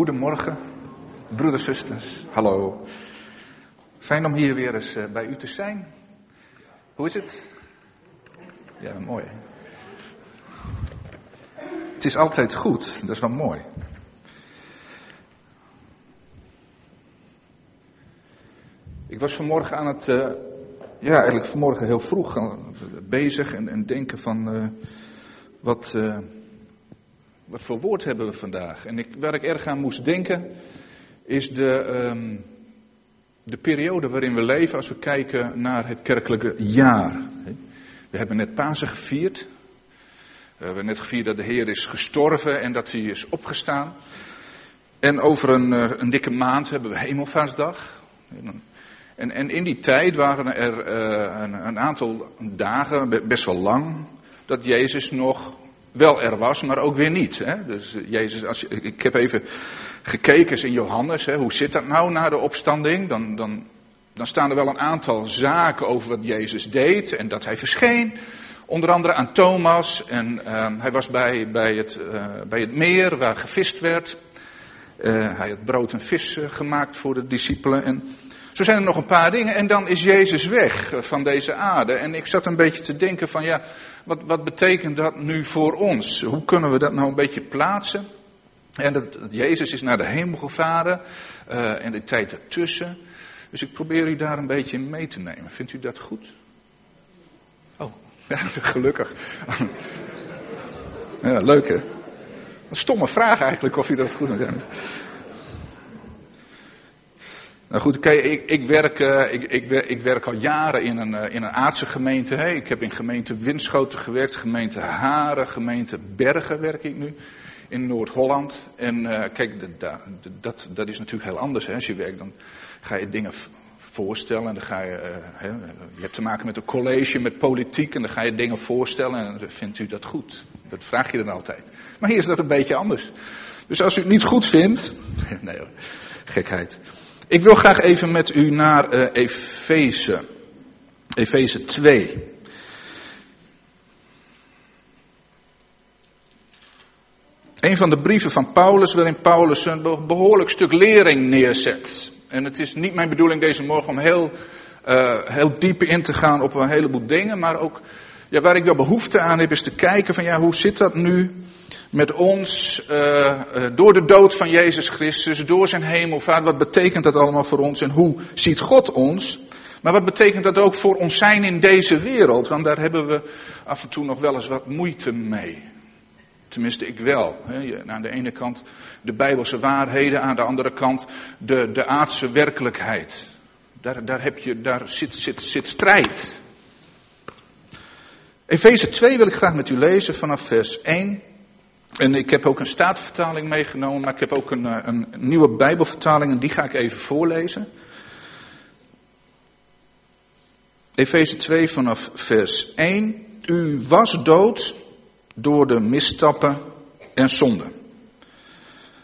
Goedemorgen, broeders, zusters. Hallo. Fijn om hier weer eens eh, bij u te zijn. Hoe is het? Ja, mooi. Het is altijd goed, dat is wel mooi. Ik was vanmorgen aan het, uh, ja, eigenlijk vanmorgen heel vroeg bezig en, en denken van wat voor woord hebben we vandaag? En ik, waar ik erg aan moest denken, is de, um, de periode waarin we leven als we kijken naar het kerkelijke jaar. We hebben net Pasen gevierd. We hebben net gevierd dat de Heer is gestorven en dat hij is opgestaan. En over een, uh, een dikke maand hebben we Hemelvaartsdag. En, en in die tijd waren er uh, een, een aantal dagen, best wel lang, dat Jezus nog wel er was, maar ook weer niet. Hè? Dus eh, Jezus, als ik heb even gekeken in Johannes, hè, hoe zit dat nou na de opstanding? Dan, dan, dan staan er wel een aantal zaken over wat Jezus deed en dat hij verscheen. Onder andere aan Thomas en uh, hij was bij, bij, het, uh, bij het meer waar gevist werd. Uh, hij had brood en vis gemaakt voor de discipelen. En zo zijn er nog een paar dingen en dan is Jezus weg van deze aarde. En ik zat een beetje te denken van ja, wat, wat betekent dat nu voor ons? Hoe kunnen we dat nou een beetje plaatsen? En dat, Jezus is naar de hemel gevaren uh, en de tijd ertussen. Dus ik probeer u daar een beetje in mee te nemen. Vindt u dat goed? Oh, ja, gelukkig. ja, leuk hè? Een stomme vraag eigenlijk of u dat goed moet hebben. Nou goed, kijk, ik, ik, werk, uh, ik, ik, ik, werk al jaren in een, uh, in een aardse gemeente. Ik heb in gemeente Winschoten gewerkt, gemeente Haren, gemeente Bergen werk ik nu in Noord-Holland. En uh, kijk, dat, dat, is natuurlijk heel anders. Hè. Als je werkt, dan ga je dingen voorstellen. En dan ga je, je hebt te maken met een college, met politiek. En dan ga je dingen voorstellen en dan vindt u dat goed. Dat vraag je dan altijd. Maar hier is dat een beetje anders. Dus als u het niet goed vindt. nee hoor, gekheid. Ik wil graag even met u naar uh, Efeze. Efeze 2. Een van de brieven van Paulus, waarin Paulus een behoorlijk stuk lering neerzet. En het is niet mijn bedoeling deze morgen om heel, uh, heel diep in te gaan op een heleboel dingen, maar ook ja, waar ik wel behoefte aan heb is te kijken van ja, hoe zit dat nu met ons uh, door de dood van Jezus Christus, door zijn hemelvaart. Wat betekent dat allemaal voor ons en hoe ziet God ons? Maar wat betekent dat ook voor ons zijn in deze wereld? Want daar hebben we af en toe nog wel eens wat moeite mee. Tenminste, ik wel. Aan de ene kant de Bijbelse waarheden, aan de andere kant de, de aardse werkelijkheid. Daar, daar, heb je, daar zit, zit, zit strijd. Efeze 2 wil ik graag met u lezen vanaf vers 1 en ik heb ook een statenvertaling meegenomen, maar ik heb ook een, eh, een nieuwe Bijbelvertaling en die ga ik even voorlezen. Efeze 2 vanaf vers 1. U was dood door de misstappen en zonden.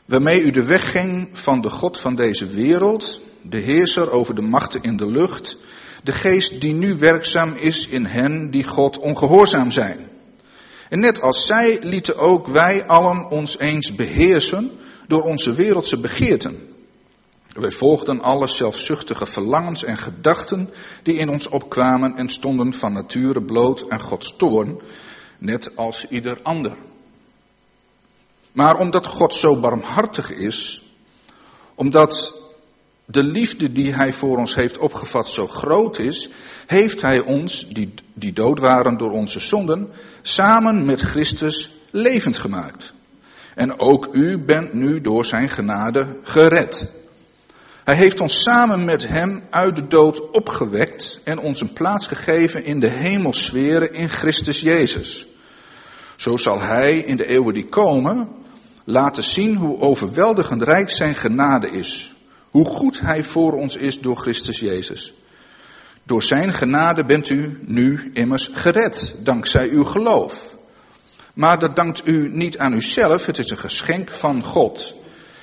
Waarmee u de weg ging van de God van deze wereld, de heerser over de machten in de lucht, de geest die nu werkzaam is in hen die God ongehoorzaam zijn. En net als zij lieten ook wij allen ons eens beheersen door onze wereldse begeerten. Wij volgden alle zelfzuchtige verlangens en gedachten die in ons opkwamen en stonden van nature bloot aan Gods toorn, net als ieder ander. Maar omdat God zo barmhartig is, omdat de liefde die Hij voor ons heeft opgevat zo groot is, heeft Hij ons, die, die dood waren door onze zonden, samen met Christus levend gemaakt. En ook u bent nu door zijn genade gered. Hij heeft ons samen met hem uit de dood opgewekt en ons een plaats gegeven in de hemelsferen in Christus Jezus. Zo zal hij in de eeuwen die komen laten zien hoe overweldigend rijk zijn genade is. Hoe goed hij voor ons is door Christus Jezus. Door zijn genade bent u nu immers gered, dankzij uw geloof. Maar dat dankt u niet aan uzelf, het is een geschenk van God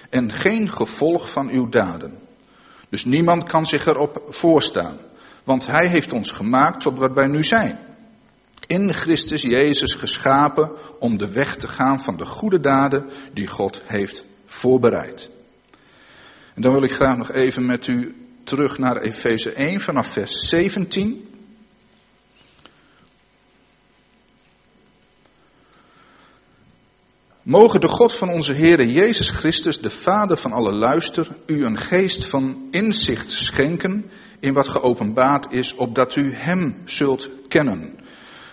en geen gevolg van uw daden. Dus niemand kan zich erop voorstaan, want hij heeft ons gemaakt tot wat wij nu zijn. In Christus Jezus geschapen om de weg te gaan van de goede daden die God heeft voorbereid. En dan wil ik graag nog even met u terug naar Efeze 1 vanaf vers 17. Mogen de God van onze Heere Jezus Christus, de Vader van alle luister, u een geest van inzicht schenken in wat geopenbaard is, opdat u Hem zult kennen.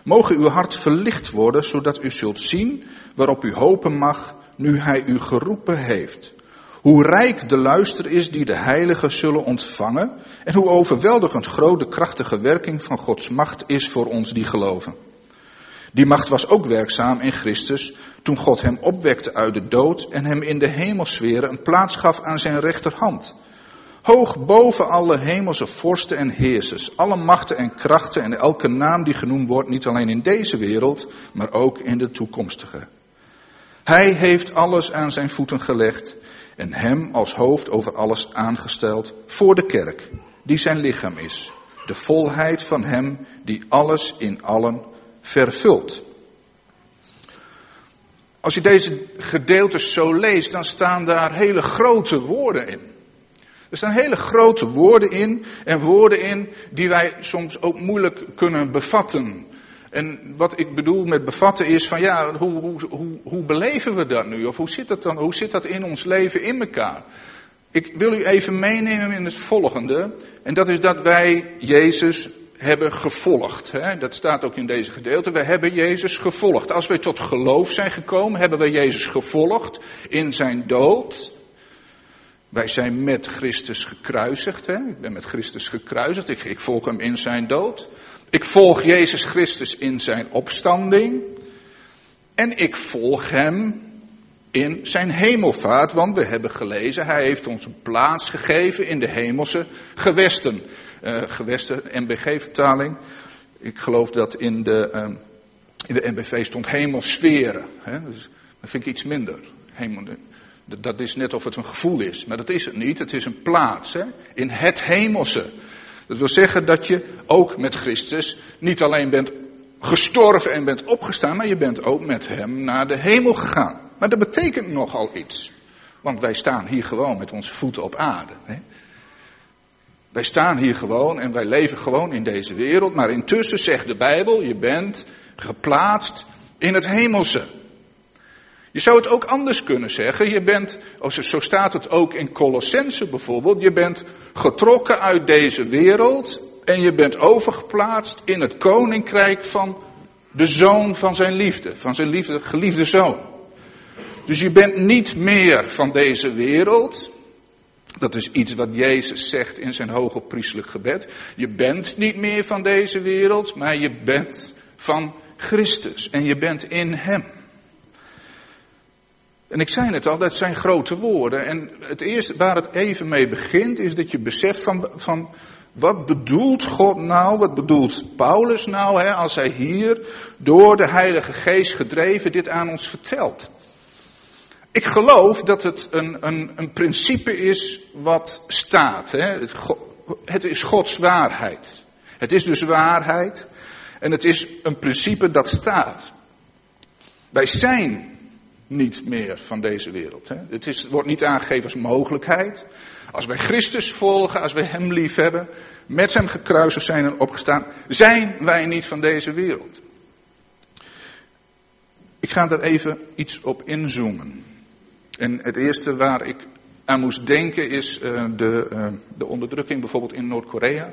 Mogen uw hart verlicht worden, zodat u zult zien waarop u hopen mag, nu Hij u geroepen heeft. Hoe rijk de luister is die de heiligen zullen ontvangen en hoe overweldigend groot de krachtige werking van Gods macht is voor ons die geloven. Die macht was ook werkzaam in Christus toen God hem opwekte uit de dood en hem in de hemelsferen een plaats gaf aan zijn rechterhand. Hoog boven alle hemelse vorsten en heersers, alle machten en krachten en elke naam die genoemd wordt, niet alleen in deze wereld, maar ook in de toekomstige. Hij heeft alles aan zijn voeten gelegd en hem als hoofd over alles aangesteld voor de kerk, die zijn lichaam is. De volheid van hem die alles in allen vervult. Als je deze gedeeltes zo leest, dan staan daar hele grote woorden in. Er staan hele grote woorden in en woorden in die wij soms ook moeilijk kunnen bevatten. En wat ik bedoel met bevatten is van ja, hoe, hoe, hoe, hoe beleven we dat nu? Of hoe zit dat dan? Hoe zit dat in ons leven in elkaar? Ik wil u even meenemen in het volgende. En dat is dat wij Jezus hebben gevolgd. Hè? Dat staat ook in deze gedeelte. We hebben Jezus gevolgd. Als wij tot geloof zijn gekomen, hebben we Jezus gevolgd in zijn dood. Wij zijn met Christus gekruisigd. Hè? Ik ben met Christus gekruisigd. Ik, ik volg hem in zijn dood. Ik volg Jezus Christus in zijn opstanding. En ik volg hem in zijn hemelvaart, want we hebben gelezen, hij heeft ons een plaats gegeven in de hemelse gewesten. Uh, gewesten, NBG-vertaling. Ik geloof dat in de, uh, in de NBV stond hemelsferen. Hè? Dus dat vind ik iets minder. Hemel, dat is net of het een gevoel is, maar dat is het niet. Het is een plaats hè? in het hemelse. Dat wil zeggen dat je ook met Christus niet alleen bent gestorven en bent opgestaan, maar je bent ook met hem naar de hemel gegaan. Maar dat betekent nogal iets. Want wij staan hier gewoon met onze voeten op aarde. Hè? Wij staan hier gewoon en wij leven gewoon in deze wereld. Maar intussen zegt de Bijbel, je bent geplaatst in het hemelse. Je zou het ook anders kunnen zeggen. Je bent, zo staat het ook in Colossense bijvoorbeeld, je bent getrokken uit deze wereld en je bent overgeplaatst in het koninkrijk van de zoon van zijn liefde, van zijn liefde, geliefde zoon. Dus je bent niet meer van deze wereld. Dat is iets wat Jezus zegt in zijn hoge priestelijk gebed. Je bent niet meer van deze wereld, maar je bent van Christus en je bent in Hem. En ik zei het al, dat zijn grote woorden. En het eerste waar het even mee begint, is dat je beseft van, van wat bedoelt God nou, wat bedoelt Paulus nou, hè, als hij hier door de Heilige Geest gedreven dit aan ons vertelt. Ik geloof dat het een, een, een principe is wat staat. Hè. Het, het is Gods waarheid. Het is dus waarheid en het is een principe dat staat. Wij zijn niet meer van deze wereld. Hè. Het is, wordt niet aangegeven als mogelijkheid. Als wij Christus volgen, als wij Hem lief hebben, met zijn gekruisigd zijn en opgestaan, zijn wij niet van deze wereld. Ik ga daar even iets op inzoomen. En het eerste waar ik aan moest denken is uh, de, uh, de onderdrukking bijvoorbeeld in Noord-Korea.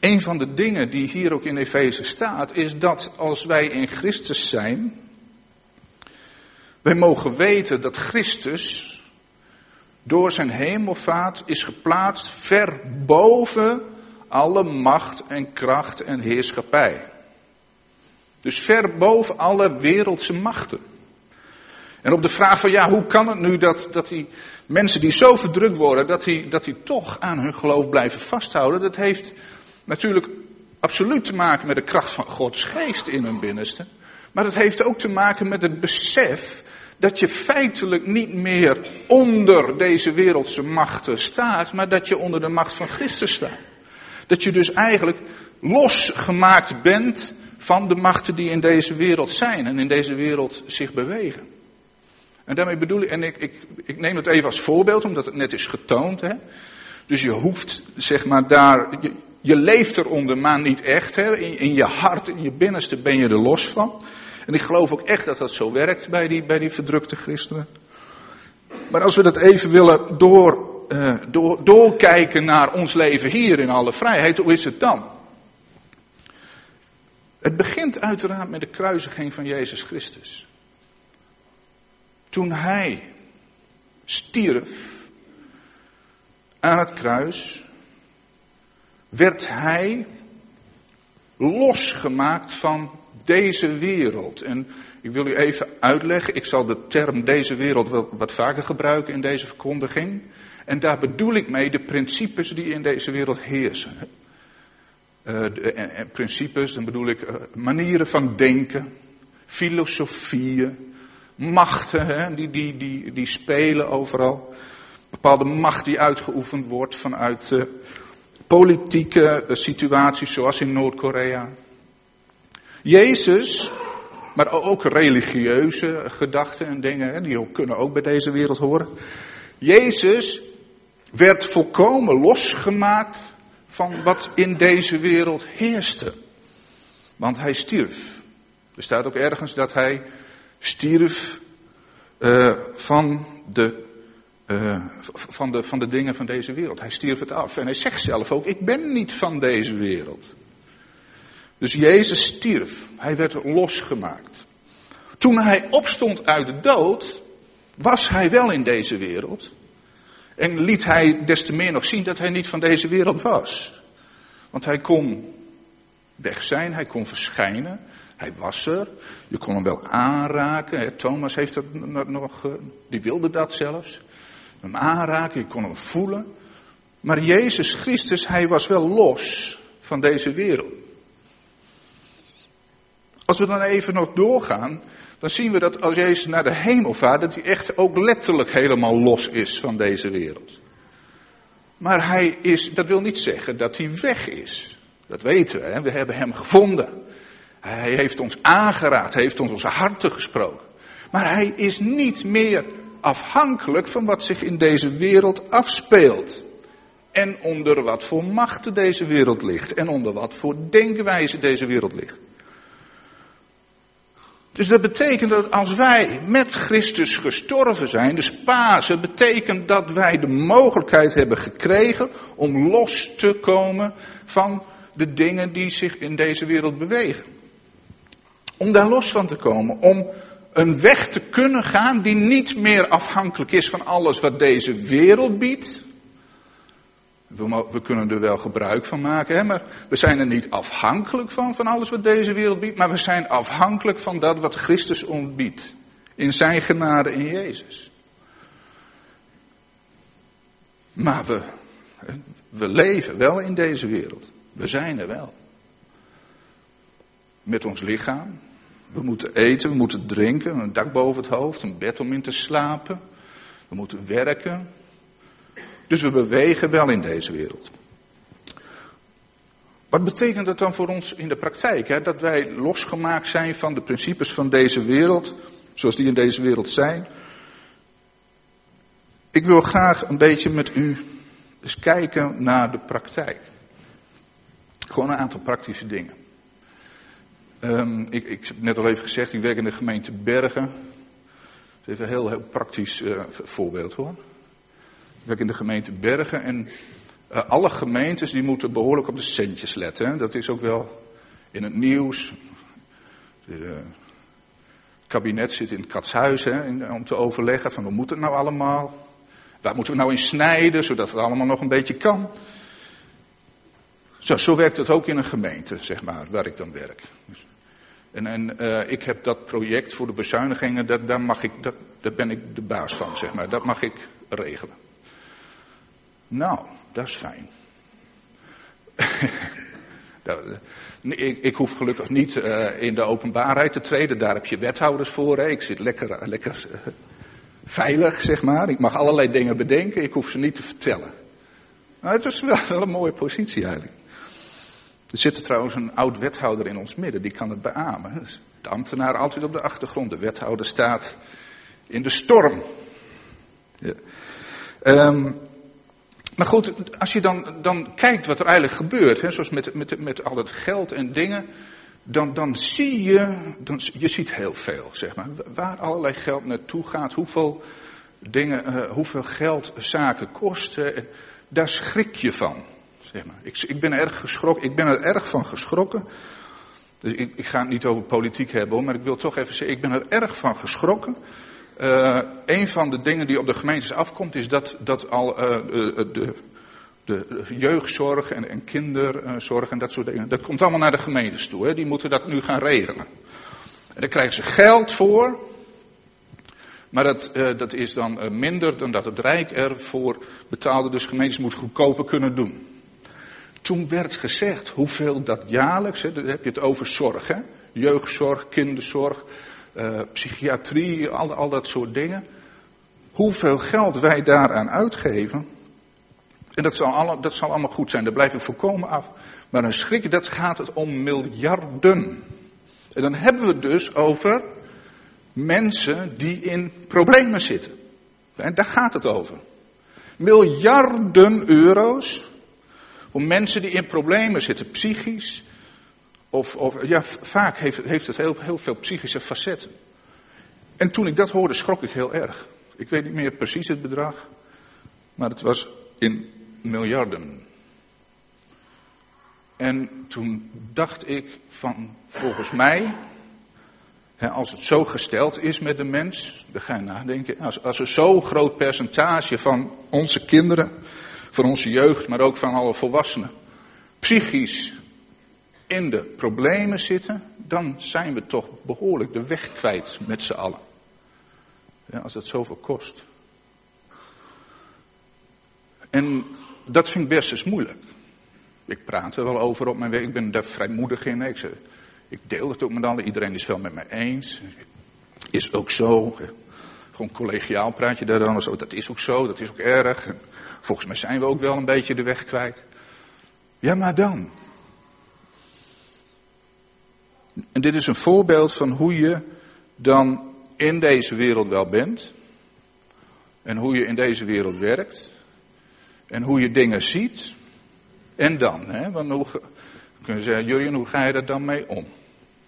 Een van de dingen die hier ook in Efeze staat, is dat als wij in Christus zijn, wij mogen weten dat Christus door zijn hemelvaart is geplaatst ver boven alle macht en kracht en heerschappij. Dus ver boven alle wereldse machten. En op de vraag van ja, hoe kan het nu dat, dat die mensen die zo verdrukt worden, dat die, dat die toch aan hun geloof blijven vasthouden, dat heeft natuurlijk absoluut te maken met de kracht van Gods geest in hun binnenste. Maar het heeft ook te maken met het besef dat je feitelijk niet meer onder deze wereldse machten staat, maar dat je onder de macht van Christus staat. Dat je dus eigenlijk losgemaakt bent van de machten die in deze wereld zijn en in deze wereld zich bewegen. En daarmee bedoel ik, en ik, ik, neem het even als voorbeeld, omdat het net is getoond. Hè? Dus je hoeft, zeg maar, daar, je, je leeft eronder, maar niet echt. Hè? In, in je hart, in je binnenste ben je er los van. En ik geloof ook echt dat dat zo werkt bij die, bij die verdrukte christenen. Maar als we dat even willen door, uh, door, doorkijken naar ons leven hier in alle vrijheid, hoe is het dan? Het begint uiteraard met de kruisiging van Jezus Christus. Toen hij stierf aan het kruis, werd hij losgemaakt van deze wereld. En ik wil u even uitleggen, ik zal de term deze wereld wel wat vaker gebruiken in deze verkondiging. En daar bedoel ik mee de principes die in deze wereld heersen. Uh, de, en, principes, dan bedoel ik uh, manieren van denken, filosofieën, machten, hè, die, die, die, die spelen overal. Bepaalde macht die uitgeoefend wordt vanuit uh, politieke situaties zoals in Noord-Korea. Jezus, maar ook religieuze gedachten en dingen, die kunnen ook bij deze wereld horen. Jezus werd volkomen losgemaakt van wat in deze wereld heerste. Want hij stierf. Er staat ook ergens dat hij stierf uh, van, de, uh, van, de, van de dingen van deze wereld. Hij stierf het af. En hij zegt zelf ook, ik ben niet van deze wereld. Dus Jezus stierf. Hij werd losgemaakt. Toen hij opstond uit de dood, was hij wel in deze wereld. En liet hij des te meer nog zien dat hij niet van deze wereld was. Want hij kon weg zijn, hij kon verschijnen, hij was er. Je kon hem wel aanraken. Thomas heeft dat nog, eh, die wilde dat zelfs. Hem aanraken, je kon hem voelen. Maar Jezus Christus, hij was wel los van deze wereld. Als we dan even nog doorgaan, dan zien we dat als Jezus naar de hemel vaart, dat hij echt ook letterlijk helemaal los is van deze wereld. Maar hij is, dat wil niet zeggen dat hij weg is. Dat weten we, hè? we hebben hem gevonden. Hij heeft ons aangeraakt, hij heeft ons onze harten gesproken. Maar hij is niet meer afhankelijk van wat zich in deze wereld afspeelt. En onder wat voor machten deze wereld ligt. En onder wat voor denkwijze deze wereld ligt. Dus dat betekent dat als wij met Christus gestorven zijn, dus Pasen, betekent dat wij de mogelijkheid hebben gekregen om los te komen van de dingen die zich in deze wereld bewegen. Om daar los van te komen, om een weg te kunnen gaan die niet meer afhankelijk is van alles wat deze wereld biedt, we, we, kunnen er wel gebruik van maken, hè, maar we zijn er niet afhankelijk van, van alles wat deze wereld biedt, maar we zijn afhankelijk van dat wat Christus ons biedt. In zijn genade in Jezus. Maar we, we leven wel in deze wereld. We zijn er wel. Met ons lichaam. We moeten eten, we moeten drinken, een dak boven het hoofd, een bed om in te slapen. We moeten werken, dus we bewegen wel in deze wereld. Wat betekent dat dan voor ons in de praktijk? Hè? Dat wij losgemaakt zijn van de principes van deze wereld, zoals die in deze wereld zijn. Ik wil graag een beetje met u eens kijken naar de praktijk. Gewoon een aantal praktische dingen. Um, ik, ik heb net al even gezegd, ik werk in de gemeente Bergen. Dat is even een heel, heel praktisch uh, voorbeeld hoor. Werk in de gemeente Bergen en uh, alle gemeentes die moeten behoorlijk op de centjes letten. Dat is ook wel in het nieuws. De, het kabinet zit in het katshuis hè, om te overleggen van hoe moet het nou allemaal? Waar moeten we nou in snijden zodat het allemaal nog een beetje kan? Zo, zo werkt het ook in een gemeente, zeg maar, waar ik dan werk. En, en uh, ik heb dat project voor de bezuinigingen, daar, mag ik, daar ben ik de baas van, zeg maar. Dat mag ik regelen. Nou, dat is fijn. ik, hoef gelukkig niet uh, in de openbaarheid te treden, daar heb je wethouders voor. Ik zit lekker, uh, lekker uh, veilig, zeg maar. Ik mag allerlei dingen bedenken, ik hoef ze niet te vertellen. Nou, het is wel, een mooie positie eigenlijk. Er zit trouwens een oud wethouder in ons midden, die kan het beamen. De ambtenaar altijd op de achtergrond, de wethouder staat in de storm. Ja. Um, maar goed, als je dan, dan kijkt wat er eigenlijk gebeurt, hè, zoals met, met, met al dat geld en dingen, dan, dan zie je, dan, je ziet heel veel, zeg maar. Waar allerlei geld naartoe gaat, hoeveel dingen, uh, hoeveel geld zaken kosten, daar schrik je van. Zeg maar. ik, ik ben erg geschrokken, ik ben er erg van geschrokken. Dus ik, ik ga het niet over politiek hebben maar ik wil toch even zeggen, ik ben er erg van geschrokken. Uh, een van de dingen die op de gemeentes afkomt is dat, dat al uh, de, de, jeugdzorg en, en kinderzorg en dat soort dingen, dat komt allemaal naar de gemeentes toe. Hè. Die moeten dat nu gaan regelen. En daar krijgen ze geld voor. Maar dat, dat is dan minder dan dat het Rijk ervoor betaalde. Dus gemeentes moeten goedkoper kunnen doen. Toen werd gezegd hoeveel dat jaarlijks, hè, dan heb je het over zorg, hè? jeugdzorg, kinderzorg, uh, psychiatrie, al, al dat soort dingen. Hoeveel geld wij daaraan uitgeven. En dat zal, alle, dat zal allemaal goed zijn, daar blijf ik voorkomen af. Maar een schrik, dat gaat het om miljarden. En dan hebben we dus over mensen die in problemen zitten. En daar gaat het over. Miljarden euro's om mensen die in problemen zitten, psychisch. Of, of ja, vaak heeft, heeft het heel, heel veel psychische facetten. En toen ik dat hoorde, schrok ik heel erg. Ik weet niet meer precies het bedrag, maar het was in miljarden. En toen dacht ik van, volgens mij, hè, als het zo gesteld is met de mens, dan ga je nadenken, als, als er zo'n groot percentage van onze kinderen van onze jeugd, maar ook van alle volwassenen, psychisch in de problemen zitten, dan zijn we toch behoorlijk de weg kwijt met z'n allen. Ja, als dat zoveel kost. En dat vind ik best eens moeilijk. Ik praat er wel over op mijn werk, ik ben daar vrijmoedig in. Ik, zeg, ik deel het ook met allen, iedereen is wel met me eens. Is ook zo. Gewoon collegiaal praat je daar dan zo. Dat is ook zo, dat is ook erg. Volgens mij zijn we ook wel een beetje de weg kwijt. Ja, maar dan. En dit is een voorbeeld van hoe je dan in deze wereld wel bent. En hoe je in deze wereld werkt. En hoe je dingen ziet. En dan, hè? Want hoe, kun je zeggen, Jurien, hoe ga je daar dan mee om?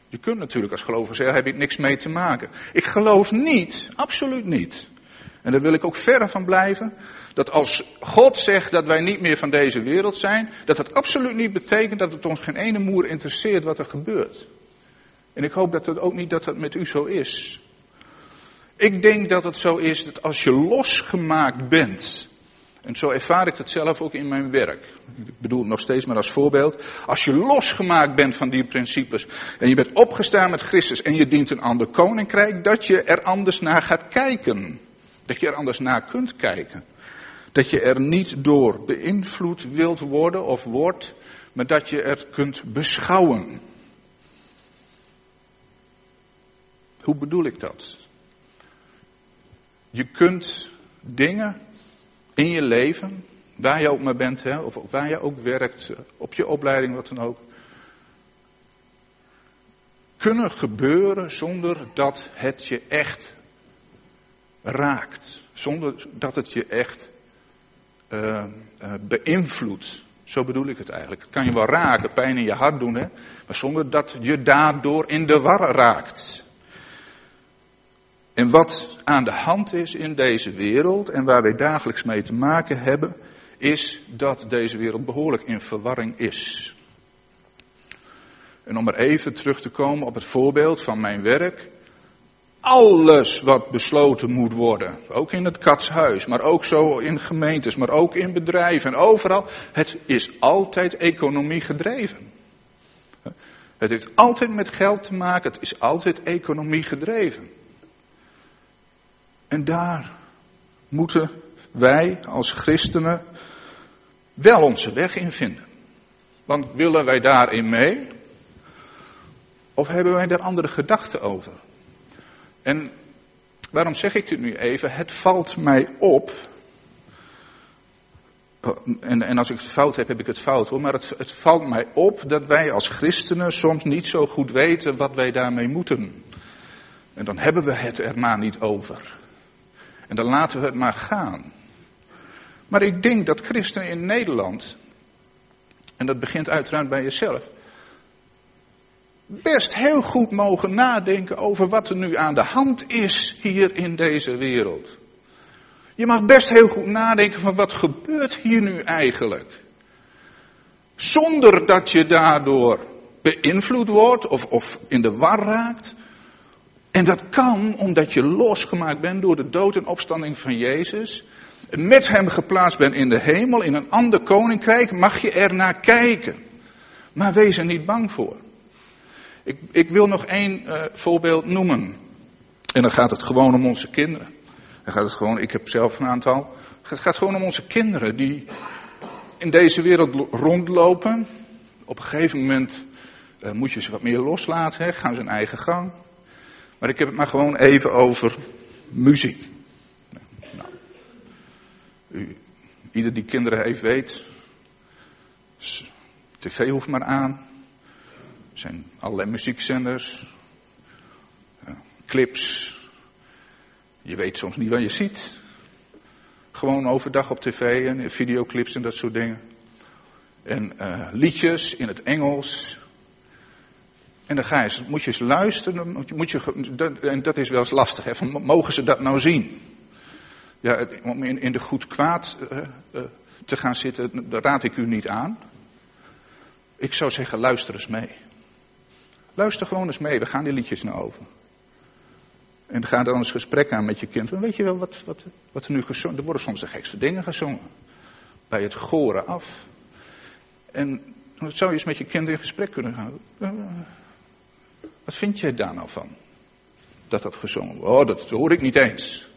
Je kunt natuurlijk als gelovige zeggen, heb je niks mee te maken. Ik geloof niet, absoluut niet. En daar wil ik ook verre van blijven. Dat als God zegt dat wij niet meer van deze wereld zijn, dat dat absoluut niet betekent dat het ons geen ene moer interesseert wat er gebeurt. En ik hoop dat het ook niet dat dat met u zo is. Ik denk dat het zo is dat als je losgemaakt bent, en zo ervaar ik dat zelf ook in mijn werk. Ik bedoel het nog steeds maar als voorbeeld. Als je losgemaakt bent van die principes en je bent opgestaan met Christus en je dient een ander koninkrijk, dat je er anders naar gaat kijken. Dat je er anders naar kunt kijken. Dat je er niet door beïnvloed wilt worden of wordt, maar dat je er kunt beschouwen. Hoe bedoel ik dat? Je kunt dingen in je leven, waar je ook maar bent, hè, of waar je ook werkt, op je opleiding, wat dan ook, kunnen gebeuren zonder dat het je echt raakt. Zonder dat het je echt uh, uh, beïnvloedt. Zo bedoel ik het eigenlijk. Het kan je wel raken, pijn in je hart doen, hè? maar zonder dat je daardoor in de war raakt. En wat aan de hand is in deze wereld en waar wij dagelijks mee te maken hebben, is dat deze wereld behoorlijk in verwarring is. En om maar even terug te komen op het voorbeeld van mijn werk. Alles wat besloten moet worden, ook in het katshuis, maar ook zo in gemeentes, maar ook in bedrijven en overal, het is altijd economie gedreven. Het heeft altijd met geld te maken, het is altijd economie gedreven. En daar moeten wij als christenen wel onze weg in vinden. Want willen wij daarin mee? Of hebben wij daar andere gedachten over? En waarom zeg ik dit nu even? Het valt mij op. En, en als ik het fout heb, heb ik het fout hoor. Maar het, het valt mij op dat wij als christenen soms niet zo goed weten wat wij daarmee moeten. En dan hebben we het er maar niet over. En dan laten we het maar gaan. Maar ik denk dat christenen in Nederland, en dat begint uiteraard bij jezelf, best heel goed mogen nadenken over wat er nu aan de hand is hier in deze wereld. Je mag best heel goed nadenken van wat gebeurt hier nu eigenlijk. Zonder dat je daardoor beïnvloed wordt of, of in de war raakt. En dat kan omdat je losgemaakt bent door de dood en opstanding van Jezus. Met hem geplaatst bent in de hemel, in een ander koninkrijk, mag je er naar kijken. Maar wees er niet bang voor. Ik, ik wil nog één uh, voorbeeld noemen. En dan gaat het gewoon om onze kinderen. Dan gaat het gewoon, ik heb zelf een aantal. Het gaat gewoon om onze kinderen die in deze wereld rondlopen. Op een gegeven moment uh, moet je ze wat meer loslaten, hè, gaan ze hun eigen gang. Maar ik heb het maar gewoon even over muziek. Nou, u, ieder die kinderen heeft weet, tv hoeft maar aan. Er zijn allerlei muziekzenders, clips. Je weet soms niet wat je ziet. Gewoon overdag op tv en videoclips en dat soort dingen. En uh, liedjes in het Engels. En dan ga je, moet je eens luisteren. Moet je, en dat is wel eens lastig. Hè, mogen ze dat nou zien? Ja, om in, in de goed kwaad uh, uh, te gaan zitten, dat raad ik u niet aan. Ik zou zeggen, luister eens mee. Luister gewoon eens mee, we gaan die liedjes nou over. En ga dan eens gesprek aan met je kind. Weet je wel wat, wat, wat er nu gezongen Er worden soms de gekste dingen gezongen. Bij het goren af. En dan zou je eens met je kind in gesprek kunnen gaan. Wat vind jij daar nou van? Dat dat gezongen wordt. Oh, dat hoor ik niet eens.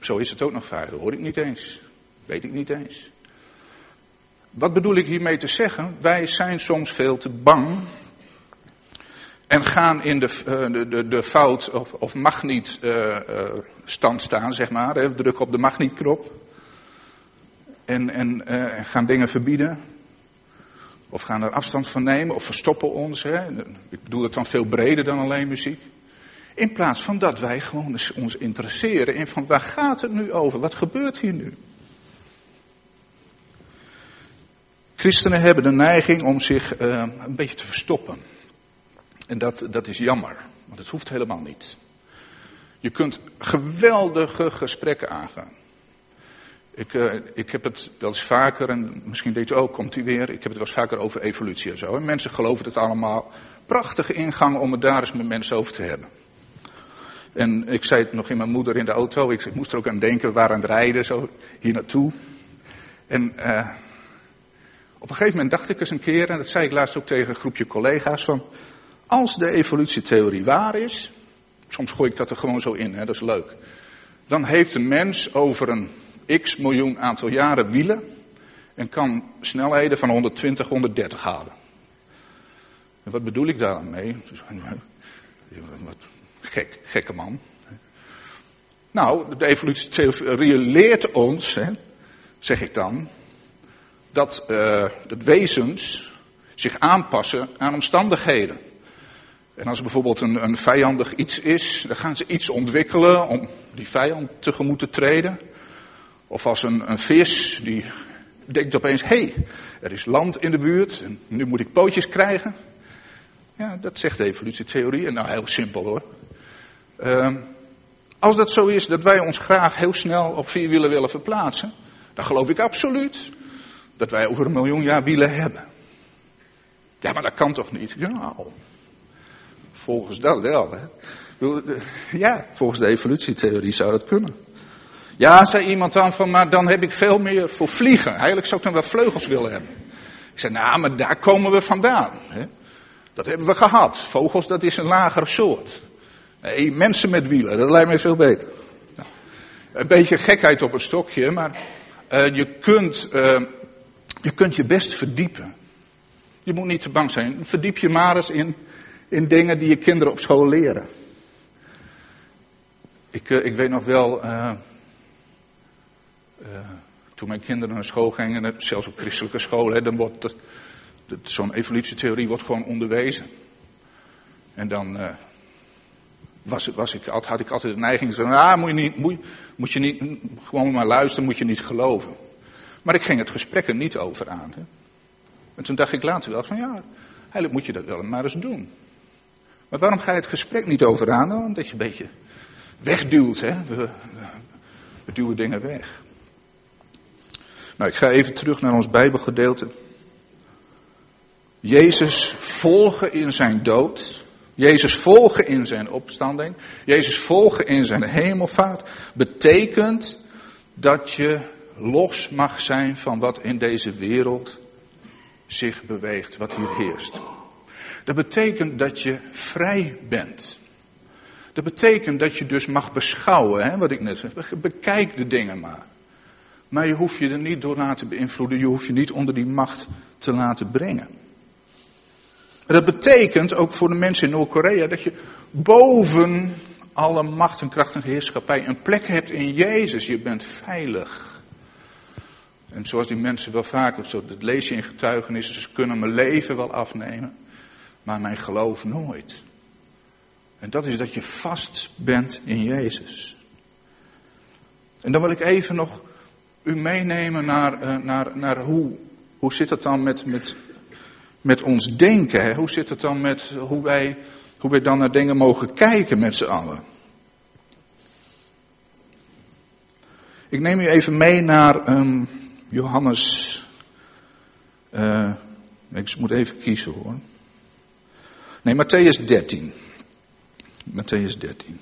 Zo is het ook nog vaak. Dat hoor ik niet eens. Weet ik niet eens. Wat bedoel ik hiermee te zeggen? Wij zijn soms veel te bang en gaan in de, uh, de, de, fout of, of mag niet uh, uh, stand staan, zeg maar. Druk op de mag niet knop. En, en gaan dingen verbieden. Of gaan er afstand van nemen of verstoppen ons. Hè. Ik bedoel het dan veel breder dan alleen muziek. In plaats van dat wij gewoon ons interesseren in van waar gaat het nu over? Wat gebeurt hier nu? Christenen hebben de neiging om zich een beetje te verstoppen. En dat, dat is jammer, want het hoeft helemaal niet. Je kunt geweldige gesprekken aangaan. Ik, uh, ik heb het wel eens vaker, en misschien deed u ook, komt u weer. Ik heb het wel eens vaker over evolutie en zo. En mensen geloven het allemaal. Prachtige ingang om het daar eens met mensen over te hebben. En ik zei het nog in mijn moeder in de auto. Ik, moest er ook aan denken. We waren aan het rijden, zo hier naartoe. En uh, op een gegeven moment dacht ik eens een keer, en dat zei ik laatst ook tegen een groepje collega's, van als de evolutietheorie waar is, soms gooi ik dat er gewoon zo in, hè, dat is leuk. Dan heeft een mens over een x miljoen aantal jaren wielen en kan snelheden van 120, 130 halen. En wat bedoel ik daar mee? Wat gek, gekke man. Nou, de evolutietheorie leert ons, hè, zeg ik dan, dat, uh, dat wezens zich aanpassen aan omstandigheden. En als er bijvoorbeeld een, een vijandig iets is, dan gaan ze iets ontwikkelen om die vijand tegemoet te treden. Of als een, een vis, die denkt opeens, hé, hey, er is land in de buurt en nu moet ik pootjes krijgen. Ja, dat zegt de evolutietheorie. En nou, heel simpel hoor. Uh, als dat zo is dat wij ons graag heel snel op vier wielen willen verplaatsen, dan geloof ik absoluut dat wij over een miljoen jaar wielen hebben. Ja, maar dat kan toch niet? Ja, Volgens dat wel. Hè. Ja, volgens de evolutietheorie zou dat kunnen. Ja, zei iemand dan van, maar dan heb ik veel meer voor vliegen. Eigenlijk zou ik dan wel vleugels willen hebben. Ik zei, nou, maar daar komen we vandaan. Hè. Dat hebben we gehad. Vogels, dat is een lagere soort. Nee, mensen met wielen, dat lijkt mij veel beter. Nou, een beetje gekheid op een stokje, maar uh, je, kunt, uh, je kunt je best verdiepen. Je moet niet te bang zijn. Verdiep je maar eens in in dingen die je kinderen op school leren. Ik, uh, ik weet nog wel, uh, toen mijn kinderen naar school gingen, zelfs op christelijke scholen, dan wordt zo'n evolutietheorie wordt gewoon onderwezen. En dan, was, was ik, had ik altijd de neiging zeggen, ah, moet je, niet, moet, je niet, gewoon maar luisteren, moet je niet geloven. Maar ik ging het gesprek er niet over aan. Hè. En toen dacht ik later wel van, ja, eigenlijk moet je dat wel maar eens doen. Maar waarom ga je het gesprek niet over aan? Nou, omdat je een beetje wegduwt, hè. We duwen dingen weg. Nou, ik ga even terug naar ons Bijbelgedeelte. Jezus volgen in zijn dood. Jezus volgen in zijn opstanding. Jezus volgen in zijn hemelvaart. Betekent dat je los mag zijn van wat in deze wereld zich beweegt, wat hier heerst. Dat betekent dat je vrij bent. Dat betekent dat je dus mag beschouwen, hè, wat ik net zei. Bekijk de dingen maar. Maar je hoeft je er niet door laten beïnvloeden, je hoeft je niet onder die macht te laten brengen. Dat betekent ook voor de mensen in Noord-Korea dat je boven alle macht en kracht en heerschappij een plek hebt in Jezus. Je bent veilig. En zoals die mensen wel zo, dat lees je in getuigenissen, ze kunnen mijn leven wel afnemen, maar mijn geloof nooit. En dat is dat je vast bent in Jezus. En dan wil ik even nog u meenemen naar, uh, naar, naar hoe, hoe zit het dan met, met, met ons denken? Hè? Hoe zit het dan met hoe wij, hoe wij dan naar dingen mogen kijken met z'n allen? Ik neem u even mee naar um, Johannes. Uh, ik moet even kiezen hoor. Nee, Matthäus 13. Matthäus 13.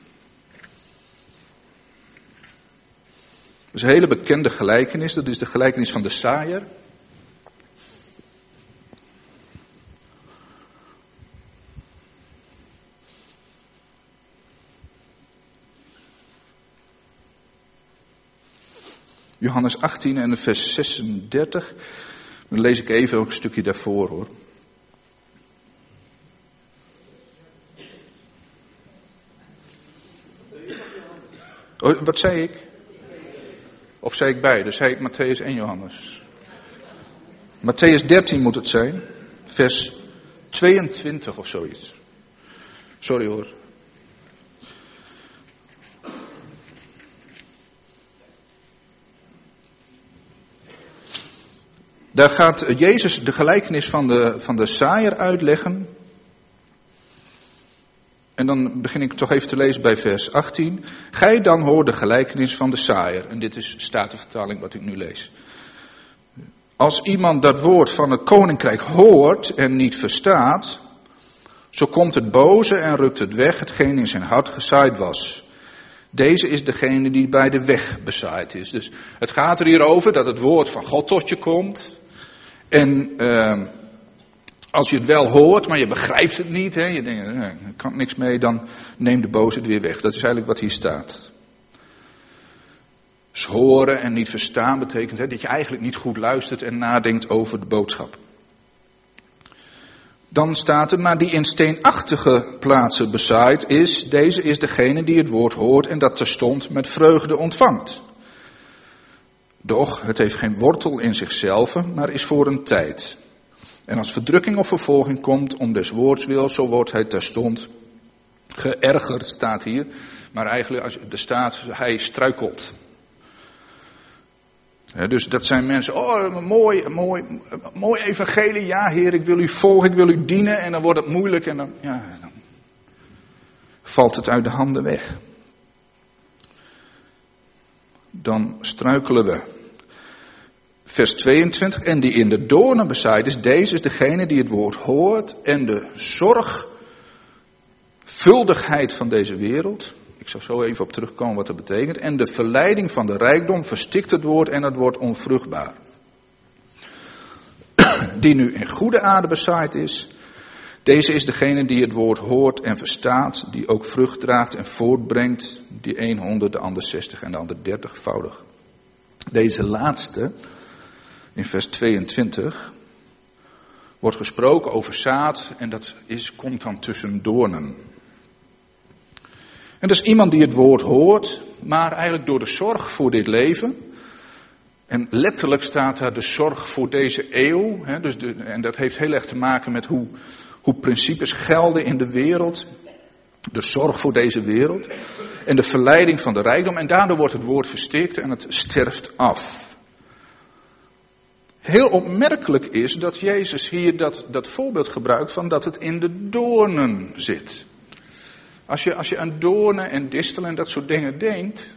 Dat is een hele bekende gelijkenis. Dat is de gelijkenis van de saaier. Johannes 18 en vers 36. Dan lees ik even ook een stukje daarvoor hoor. Oh, wat zei ik? Of zei ik beide? Zei ik Matthäus en Johannes? Matthäus 13 moet het zijn. Vers 22 of zoiets. Sorry hoor. Daar gaat Jezus de gelijkenis van de, van de saaier uitleggen. En dan begin ik toch even te lezen bij vers 18. Gij dan hoort de gelijkenis van de saaier. En dit is statenvertaling wat ik nu lees. Als iemand dat woord van het koninkrijk hoort en niet verstaat, zo komt het boze en rukt het weg, hetgeen in zijn hart gezaaid was. Deze is degene die bij de weg bezaaid is. Dus het gaat er hier over dat het woord van God tot je komt. En uh, als je het wel hoort, maar je begrijpt het niet, hè, je denkt, eh, ik kan niks mee, dan neem de boze het weer weg. Dat is eigenlijk wat hier staat. Dus horen en niet verstaan betekent hè, dat je eigenlijk niet goed luistert en nadenkt over de boodschap. Dan staat er, maar die in steenachtige plaatsen bezaaid is, deze is degene die het woord hoort en dat terstond met vreugde ontvangt. Doch het heeft geen wortel in zichzelf, maar is voor een tijd. En als verdrukking of vervolging komt om des woords wil, zo wordt hij terstond geërgerd, staat hier. Maar eigenlijk, als staat, hij struikelt. dus dat zijn mensen, oh mooi, mooi, mooi evangelie, ja heer, ik wil u volgen, ik wil u dienen. En dan wordt het moeilijk en dan, ja, dan valt het uit de handen weg. Dan struikelen we. Vers 22, en die in de doornen bezaaid is, deze is degene die het woord hoort en de zorgvuldigheid van deze wereld, ik zal zo even op terugkomen wat dat betekent, en de verleiding van de rijkdom verstikt het woord en het wordt onvruchtbaar. Die nu in goede aarde bezaaid is, deze is degene die het woord hoort en verstaat, die ook vrucht draagt en voortbrengt, die 100, de ander 60 en de ander 30voudig. Deze laatste, in vers 22 wordt gesproken over zaad en dat is, komt dan tussen doornen. En dat is iemand die het woord hoort, maar eigenlijk door de zorg voor dit leven. En letterlijk staat daar de zorg voor deze eeuw. Hè, dus en dat heeft heel erg te maken met hoe, hoe principes gelden in de wereld. De zorg voor deze wereld en de verleiding van de rijkdom. En daardoor wordt het woord verstikt en het sterft af. Heel opmerkelijk is dat Jezus hier dat, dat voorbeeld gebruikt van dat het in de doornen zit. Als je, als je aan doornen en distelen en dat soort dingen denkt,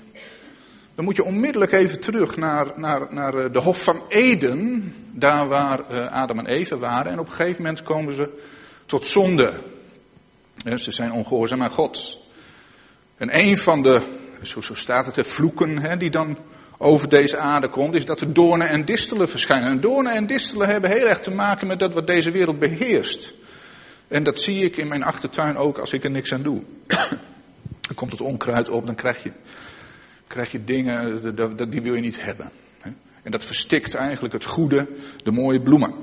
dan moet je onmiddellijk even terug naar, naar, naar eh, de Hof van Eden, daar waar eh, Adam en Eva waren. En op een gegeven moment komen ze tot zonde. Ze zijn ongehoorzaam aan God. En een van de, zo, zo staat het, de vloeken hè, die dan over deze aarde komt, is dat er doornen en distelen verschijnen. En doornen en distelen hebben heel erg te maken met dat wat deze wereld beheerst. En dat zie ik in mijn achtertuin ook als ik er niks aan doe. dan komt het onkruid op, dan krijg je, krijg je dingen, die wil je niet hebben. En dat verstikt eigenlijk het goede, de mooie bloemen.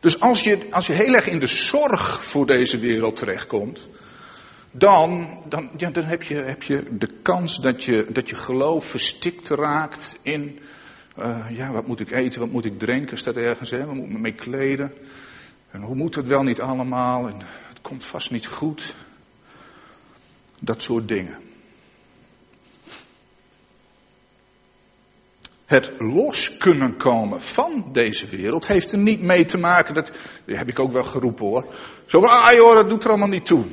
Dus als je, als je heel erg in de zorg voor deze wereld terechtkomt, dan, dan, ja, dan heb, je, heb je de kans dat je, dat je geloof verstikt raakt in, uh, ja, wat moet ik eten, wat moet ik drinken, staat ergens, hè, wat moet ik me mee kleden. En hoe moet het wel niet allemaal, en het komt vast niet goed. Dat soort dingen. Het los kunnen komen van deze wereld heeft er niet mee te maken, dat, dat heb ik ook wel geroepen hoor. Zo van, ah joh, dat doet er allemaal niet toe.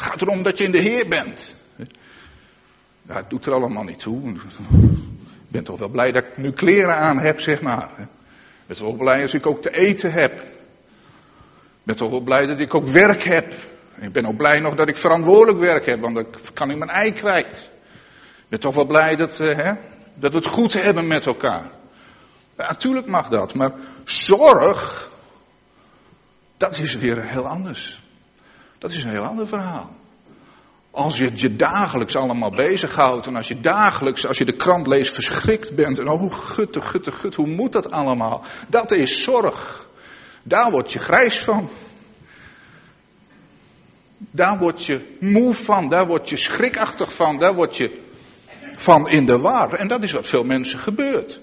Het gaat erom dat je in de Heer bent. Ja, het doet er allemaal niet toe. Ik ben toch wel blij dat ik nu kleren aan heb, zeg maar. Ik ben toch wel blij als ik ook te eten heb. Ik ben toch wel blij dat ik ook werk heb. Ik ben ook blij nog dat ik verantwoordelijk werk heb, want dan kan ik mijn ei kwijt. Ik ben toch wel blij dat, uh, hè, dat we het goed hebben met elkaar. Ja, natuurlijk mag dat, maar zorg, dat is weer heel anders. Dat is een heel ander verhaal. Als je je dagelijks allemaal bezighoudt en als je dagelijks, als je de krant leest, verschrikt bent en oh gutte, gutte, gut, hoe moet dat allemaal? Dat is zorg. Daar word je grijs van. Daar word je moe van, daar word je schrikachtig van, daar word je van in de war. En dat is wat veel mensen gebeurt.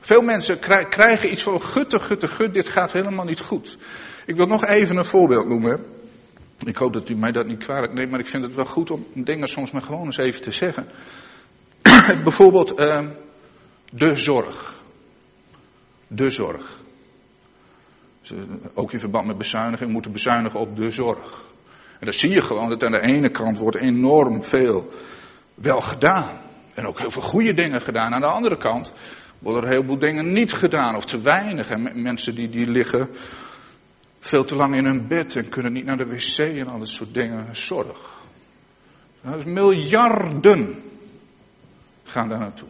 Veel mensen krijgen iets van gutte, gutte, gut, dit gaat helemaal niet goed. Ik wil nog even een voorbeeld noemen. Ik hoop dat u mij dat niet kwalijk neemt, maar ik vind het wel goed om dingen soms maar gewoon eens even te zeggen. Bijvoorbeeld uh, de zorg. De zorg. Ook in verband met bezuiniging moeten bezuinigen op de zorg. En dan zie je gewoon dat aan de ene kant wordt enorm veel wel gedaan. En ook heel veel goede dingen gedaan. Aan de andere kant worden er heel veel dingen niet gedaan of te weinig. En mensen die, die liggen veel te lang in hun bed en kunnen niet naar de wc en al dat soort dingen. Zorg. Dus miljarden gaan daar naartoe.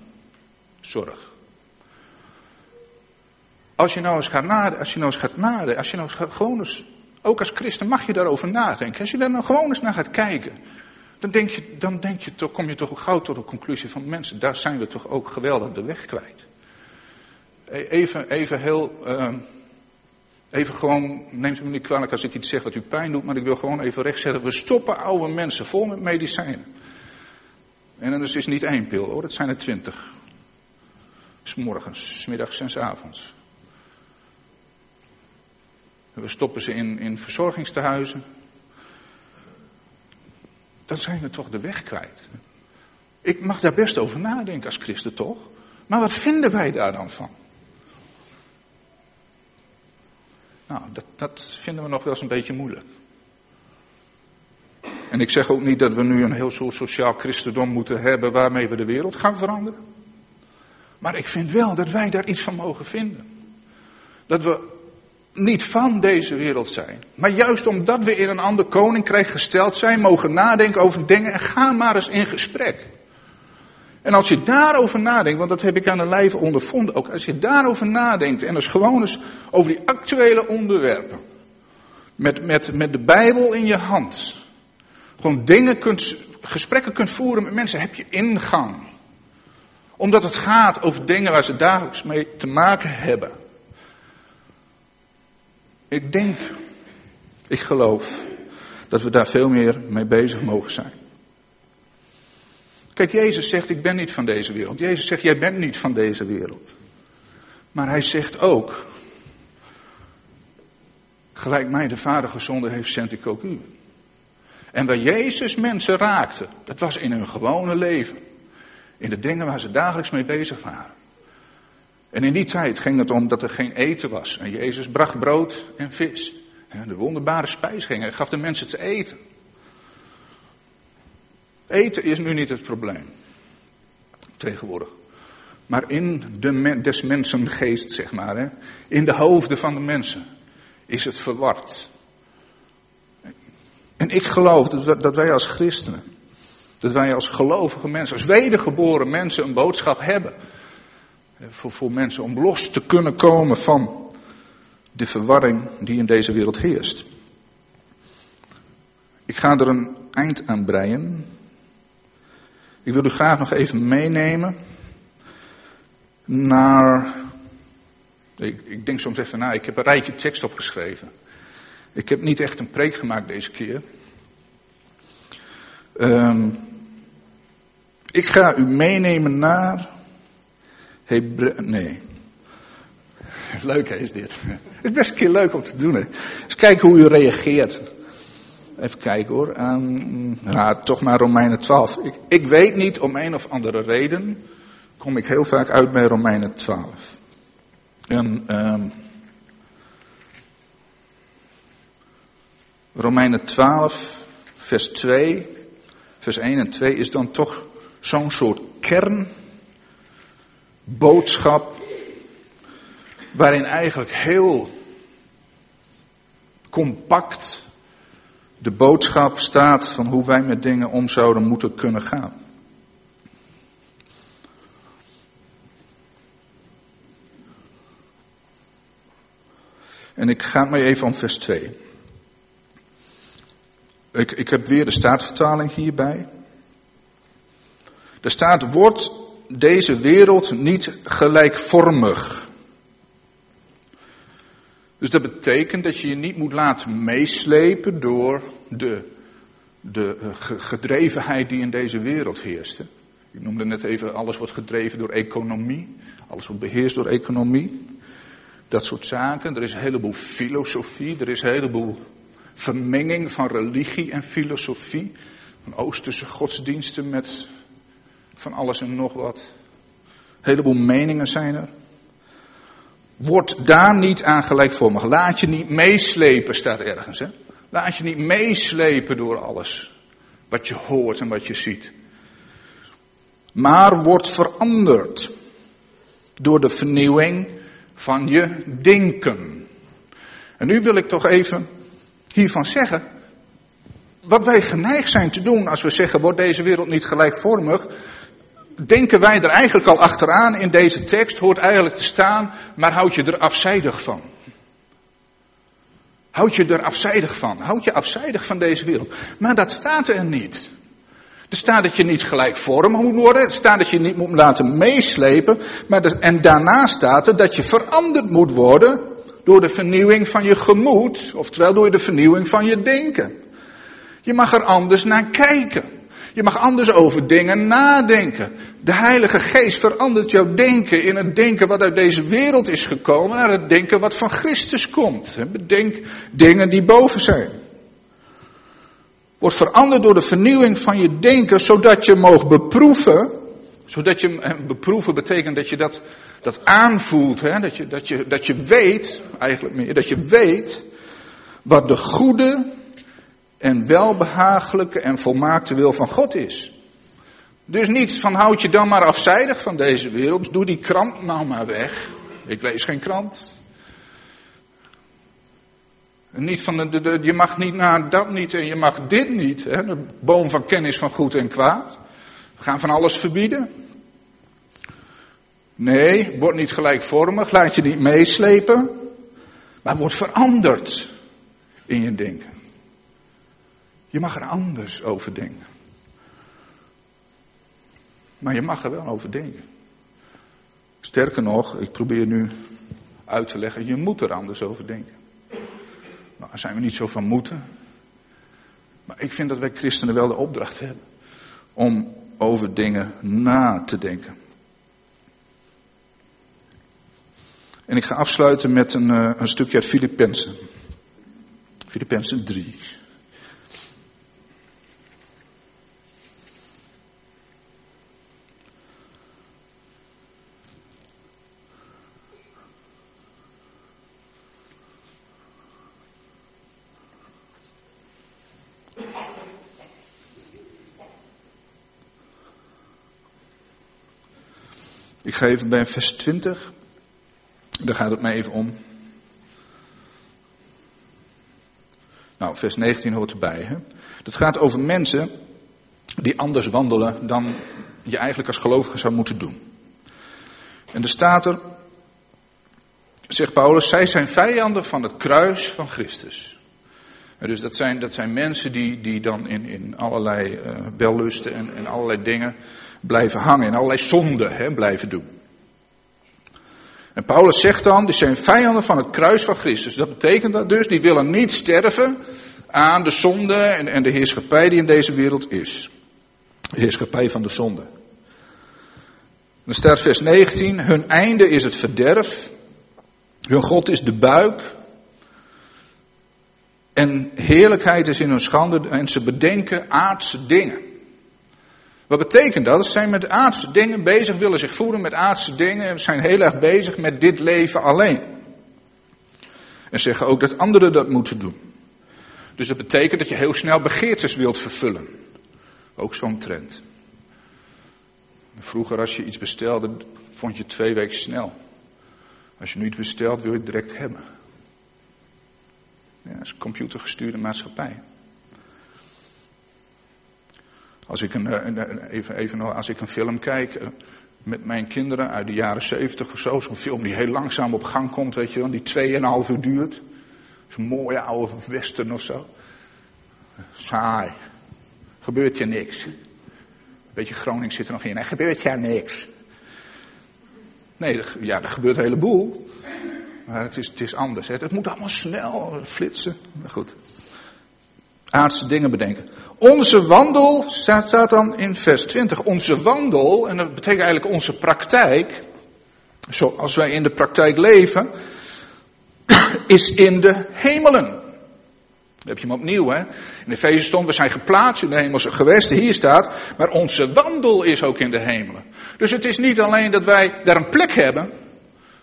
Zorg. Als je nou eens gaat nadenken, als je nou eens gaat nadenken, als je nou eens gaat, gewoon eens, ook als christen mag je daarover nadenken. Als je daar nou gewoon eens naar gaat kijken, dan denk je, dan denk je toch, kom je toch gauw tot de conclusie van mensen, daar zijn we toch ook geweldig de weg kwijt. E-, even, even heel, uh, Even gewoon, neemt u me niet kwalijk als ik iets zeg wat u pijn doet, maar ik wil gewoon even recht zeggen. We stoppen oude mensen vol met medicijnen. En dat is niet één pil hoor, dat zijn er twintig. S'morgens, smiddags en s avonds. we stoppen ze in, in verzorgingstehuizen. Dan zijn we toch de weg kwijt. Ik mag daar best over nadenken als christen toch? Maar wat vinden wij daar dan van? Nou, dat, dat vinden we nog wel eens een beetje moeilijk. En ik zeg ook niet dat we nu een heel soort sociaal christendom moeten hebben waarmee we de wereld gaan veranderen. Maar ik vind wel dat wij daar iets van mogen vinden. Dat we niet van deze wereld zijn. Maar juist omdat we in een ander koninkrijk gesteld zijn, mogen nadenken over dingen en ga maar eens in gesprek. En als je daarover nadenkt, want dat heb ik aan de lijve ondervonden ook, als je daarover nadenkt en als gewoon eens over die actuele onderwerpen, met, met, met de Bijbel in je hand, gewoon dingen kunt, gesprekken kunt voeren met mensen, heb je ingang. Omdat het gaat over dingen waar ze dagelijks mee te maken hebben. Ik denk, ik geloof, dat we daar veel meer mee bezig mogen zijn. Kijk, Jezus zegt, ik ben niet van deze wereld. Jezus zegt, jij bent niet van deze wereld. Maar hij zegt ook, gelijk mij de Vader gezonden heeft, zend ik ook u. En waar Jezus mensen raakte, dat was in hun gewone leven. In de dingen waar ze dagelijks mee bezig waren. En in die tijd ging het om dat er geen eten was. En Jezus bracht brood en vis. De wonderbare spijsgingen. Hij gaf de mensen te eten. Eten is nu niet het probleem. Tegenwoordig. Maar in de des mensen geest, zeg maar. Hè, in de hoofden van de mensen is het verward. En ik geloof dat, dat wij als christenen, dat wij als gelovige mensen, als wedergeboren mensen een boodschap hebben. Voor, voor mensen om los te kunnen komen van de verwarring die in deze wereld heerst. Ik ga er een eind aan breien. Ik wil u graag nog even meenemen naar. Ik, ik denk soms even na, ik heb een rijtje tekst opgeschreven. Ik heb niet echt een preek gemaakt deze keer. Um, ik ga u meenemen naar. Hebre nee. Leuk is dit. Het is best een keer leuk om te doen. Hè. Eens kijken hoe u reageert. Even kijken hoor. Um, toch maar Romeinen 12. Ik, ik weet niet om een of andere reden. Kom ik heel vaak uit bij Romeinen 12. En um, Romeinen 12, vers 2, vers 1 en 2 is dan toch zo'n soort kernboodschap, waarin eigenlijk heel compact de boodschap staat van hoe wij met dingen om zouden moeten kunnen gaan. En ik ga maar even om vers 2. Ik, ik heb weer de staatvertaling hierbij. Er staat, wordt deze wereld niet gelijkvormig. Dus dat betekent dat je je niet moet laten meeslepen door de, de eh, gedrevenheid die in deze wereld heerst. Ik noemde net even, alles wordt gedreven door economie. Alles wordt beheerst door economie. Dat soort zaken. Er is een heleboel filosofie, er is een heleboel vermenging van religie en filosofie. Van Oosterse godsdiensten met van alles en nog wat. Een heleboel meningen zijn er. Word daar niet aan gelijkvormig. Laat je niet meeslepen, staat ergens. Hè? Laat je niet meeslepen door alles. Wat je hoort en wat je ziet. Maar word veranderd door de vernieuwing van je denken. En nu wil ik toch even hiervan zeggen. Wat wij geneigd zijn te doen als we zeggen, wordt deze wereld niet gelijkvormig? Denken wij er eigenlijk al achteraan in deze tekst, hoort eigenlijk te staan, maar houd je er afzijdig van. Houd je er afzijdig van. Houd je afzijdig van deze wereld. Maar dat staat er niet. Er staat dat je niet gelijkvormig moet worden. Er staat dat je niet moet laten meeslepen. Maar en daarna staat er dat je veranderd moet worden door de vernieuwing van je gemoed, oftewel door de vernieuwing van je denken. Je mag er anders naar kijken. Je mag anders over dingen nadenken. De Heilige Geest verandert jouw denken in het denken wat uit deze wereld is gekomen naar het denken wat van Christus komt. Bedenk dingen die boven zijn. Wordt veranderd door de vernieuwing van je denken, zodat je mag beproeven zodat je beproeven betekent dat je dat, dat aanvoelt. Hè? Dat, je, dat, je, dat je weet, eigenlijk meer, dat je weet wat de goede en welbehagelijke en volmaakte wil van God is. Dus niet van houd je dan maar afzijdig van deze wereld, doe die krant nou maar weg. Ik lees geen krant. Niet van de, je mag niet naar dat niet en je mag dit niet. Hè? De boom van kennis van goed en kwaad. We gaan van alles verbieden. Nee, word niet gelijkvormig, laat je niet meeslepen, maar word veranderd in je denken. Je mag er anders over denken. Maar je mag er wel over denken. Sterker nog, ik probeer nu uit te leggen, je moet er anders over denken. Nou, daar zijn we niet zo van moeten. Maar ik vind dat wij christenen wel de opdracht hebben om over dingen na te denken. En ik ga afsluiten met een, uh, een stukje uit Filippenzen. Filippenzen 3. Ga bij vers 20. Daar gaat het mij even om. Nou, vers 19 hoort erbij. Hè? Dat gaat over mensen die anders wandelen dan je eigenlijk als gelovige zou moeten doen. En er staat er, zegt Paulus, zij zijn vijanden van het kruis van Christus. dus dat zijn, dat zijn mensen die, die dan in, in allerlei uh, wellusten en, en allerlei dingen blijven hangen. En allerlei zonden hè, blijven doen. En Paulus zegt dan, die zijn vijanden van het kruis van Christus. Dat betekent dat dus, die willen niet sterven aan de zonde en, en de heerschappij die in deze wereld is. De heerschappij van de zonde. Dan staat vers 19, hun einde is het verderf, hun God is de buik, en heerlijkheid is in hun schande en ze bedenken aardse dingen. Wat betekent dat? Ze zijn met aardse dingen bezig, willen zich voeden met aardse dingen en zijn heel erg bezig met dit leven alleen. En zeggen ook dat anderen dat moeten doen. Dus dat betekent dat je heel snel begeertes wilt vervullen. Ook zo'n trend. Vroeger als je iets bestelde, vond je twee weken snel. Als je nu iets bestelt, wil je het direct hebben. Ja, dat is computergestuurde maatschappij. Als ik een, eh, even, even, als ik een film kijk eh, met mijn kinderen uit de jaren zeventig of zo, zo'n film die heel langzaam op gang komt, weet je wel, die tweeënhalf uur duurt. Zo'n mooie oude western of zo. Saai. Gebeurt je niks. Beetje Groningen zit er nog in. Er gebeurt ja niks. Nee, ja, er gebeurt een heleboel. Maar het is, het is anders. Hè. Het moet allemaal snel flitsen. Maar goed. Aardse dingen bedenken. Onze wandel, staat, dan in vers 20. Onze wandel, en dat betekent eigenlijk onze praktijk. Zoals wij in de praktijk leven. Is in de hemelen. Dan heb je hem opnieuw, hè. In Efeze stond, we zijn geplaatst in de hemelse gewesten. Hier staat, maar onze wandel is ook in de hemelen. Dus het is niet alleen dat wij daar een plek hebben.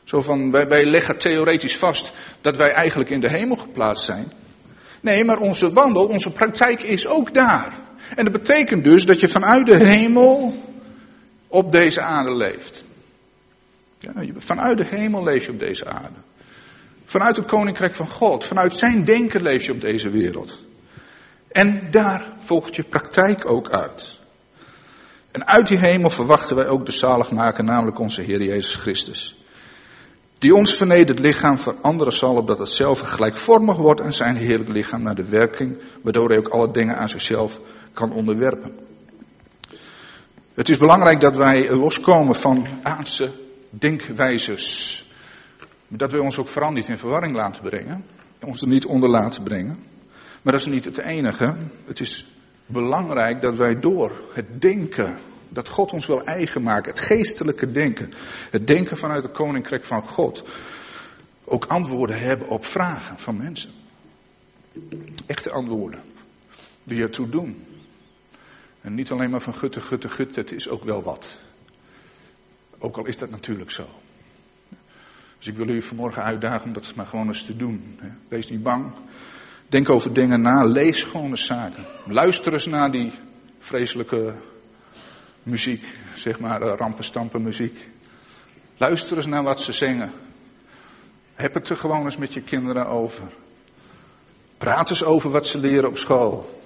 Zo van, wij leggen theoretisch vast dat wij eigenlijk in de hemel geplaatst zijn. Nee, maar onze wandel, onze praktijk is ook daar. En dat betekent dus dat je vanuit de hemel op deze aarde leeft. Ja, vanuit de hemel leef je op deze aarde. Vanuit het koninkrijk van God, vanuit zijn denken leef je op deze wereld. En daar volgt je praktijk ook uit. En uit die hemel verwachten wij ook de zaligmaker, namelijk onze Heer Jezus Christus. Die ons vernederd lichaam veranderen zal, opdat het zelf gelijkvormig wordt en zijn heerlijk lichaam naar de werking, waardoor hij ook alle dingen aan zichzelf kan onderwerpen. Het is belangrijk dat wij loskomen van aardse denkwijzes. Dat we ons ook vooral niet in verwarring laten brengen. Ons er niet onder laten brengen. Maar dat is niet het enige. Het is belangrijk dat wij door het denken dat God ons wil eigen maken, het geestelijke denken, het denken vanuit het koninkrijk van God, ook antwoorden hebben op vragen van mensen. Echte antwoorden. Die ertoe doen. En niet alleen maar van gutte, gutte, gut, het is ook wel wat. Ook al is dat natuurlijk zo. Dus ik wil u vanmorgen uitdagen om dat maar gewoon eens te doen. Wees niet bang. Denk over dingen na. Lees gewoon zaken. Luister eens naar die vreselijke muziek. Zeg maar eh, rampenstampen muziek. Luister eens naar wat ze zingen. Heb het er gewoon eens met je kinderen over. Praat eens over wat ze leren op school.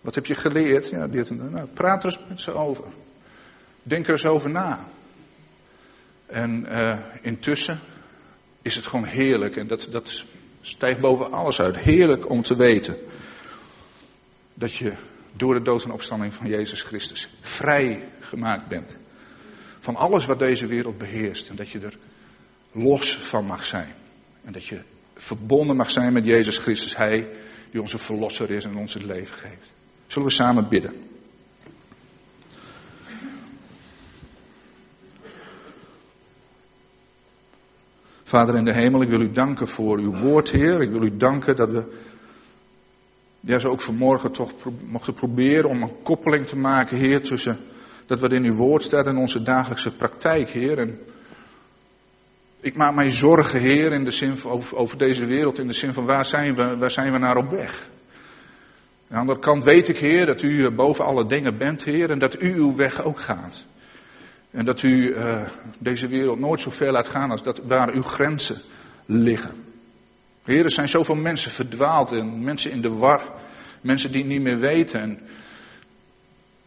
Wat heb je geleerd? Ja, dit. Nou, praat er eens met ze over. Denk er eens over na. En uh, intussen is het gewoon heerlijk, en dat, dat stijgt boven alles uit, heerlijk om te weten dat je door de dood en opstanding van Jezus Christus vrij gemaakt bent. Van alles wat deze wereld beheerst en dat je er los van mag zijn. En dat je verbonden mag zijn met Jezus Christus, Hij die onze verlosser is en ons het leven geeft. Zullen we samen bidden? Vader in de hemel, ik wil u danken voor uw woord, Heer. Ik wil u danken dat we, ja, zo ook vanmorgen toch mochten proberen om een koppeling te maken, Heer, tussen dat wat in uw woord staat en onze dagelijkse praktijk, Heer. En ik maak mij zorgen, Heer, in de zin van, over, deze wereld, in de zin van waar zijn we, waar zijn we naar op weg? Aan de andere kant weet ik, Heer, dat u boven alle dingen bent, Heer, en dat u uw weg ook gaat. En dat u uh, deze wereld nooit zo ver laat gaan als dat waar uw grenzen liggen. Heer, er zijn zoveel mensen verdwaald en mensen in de war. Mensen die het niet meer weten. En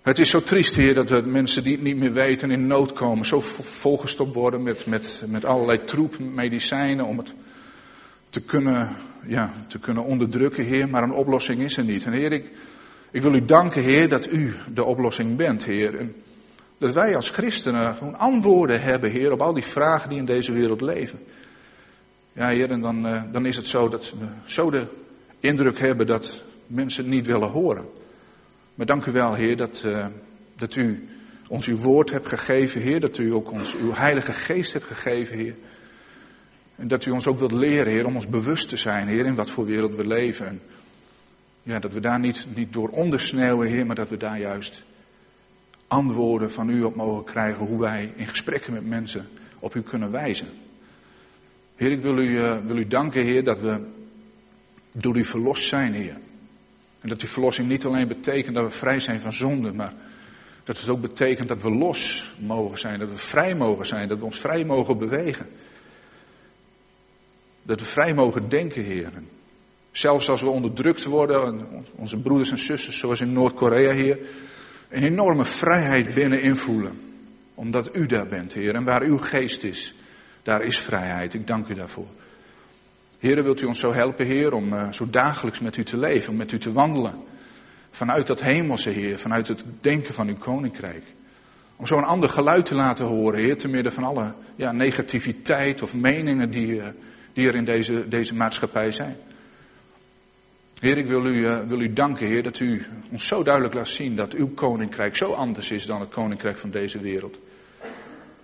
het is zo triest, Heer, dat er mensen die het niet meer weten in nood komen. Zo volgestopt worden met, met, met allerlei troep, medicijnen om het te kunnen, ja, te kunnen onderdrukken, Heer. Maar een oplossing is er niet. En Heer, ik, ik wil u danken, Heer, dat u de oplossing bent, Heer. En dat wij als christenen gewoon antwoorden hebben, Heer, op al die vragen die in deze wereld leven. Ja, Heer, en dan, uh, dan is het zo dat we zo de indruk hebben dat mensen het niet willen horen. Maar dank u wel, Heer, dat, uh, dat u ons uw woord hebt gegeven, Heer. Dat u ook ons uw heilige geest hebt gegeven, Heer. En dat u ons ook wilt leren, Heer, om ons bewust te zijn, Heer, in wat voor wereld we leven. En ja, dat we daar niet, niet door ondersneeuwen, Heer, maar dat we daar juist antwoorden van u op mogen krijgen. Hoe wij in gesprekken met mensen op u kunnen wijzen. Heer, ik wil u, uh, wil u danken, Heer, dat we door u verlost zijn, Heer. En dat die verlossing niet alleen betekent dat we vrij zijn van zonde, maar dat het ook betekent dat we los mogen zijn, dat we vrij mogen zijn, dat we ons vrij mogen bewegen. Dat we vrij mogen denken, Heer. Zelfs als we onderdrukt worden, onze broeders en zusters, zoals in Noord-Korea, Heer, een enorme vrijheid binnenin voelen. Omdat u daar bent, Heer. En waar uw geest is, daar is vrijheid. Ik dank u daarvoor. Heer, wilt u ons zo helpen, Heer, om uh, zo dagelijks met u te leven, om met u te wandelen. Vanuit dat hemelse, Heer, vanuit het denken van uw koninkrijk. Om zo een ander geluid te laten horen, Heer, te midden van alle ja, negativiteit of meningen die, uh, die er in deze, deze maatschappij zijn. Heer, ik wil u, uh, wil u danken, Heer, dat u ons zo duidelijk laat zien dat uw koninkrijk zo anders is dan het koninkrijk van deze wereld.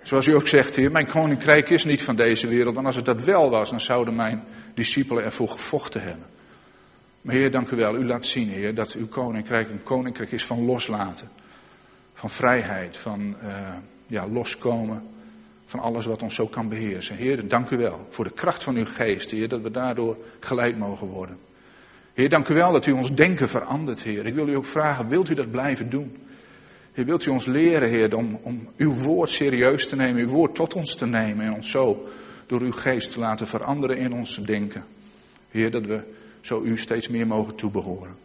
Zoals u ook zegt, Heer, mijn koninkrijk is niet van deze wereld. En als het dat wel was, dan zouden mijn discipelen ervoor gevochten hebben. Maar Heer, dank u wel. U laat zien, Heer, dat uw koninkrijk een koninkrijk is van loslaten. Van vrijheid, van uh, ja, loskomen van alles wat ons zo kan beheersen. Heer, dank u wel voor de kracht van uw geest, Heer, dat we daardoor geleid mogen worden. Heer, dank u wel dat u ons denken verandert, Heer. Ik wil u ook vragen, wilt u dat blijven doen? Heer, wilt u ons leren, Heer, om, om uw woord serieus te nemen, uw woord tot ons te nemen en ons zo door uw geest te laten veranderen in ons denken. Heer, dat we zo u steeds meer mogen toebehoren.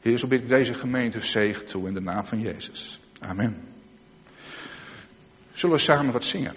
Heer, zo bid ik deze gemeente zegen toe in de naam van Jezus. Amen. Zullen we samen wat zingen?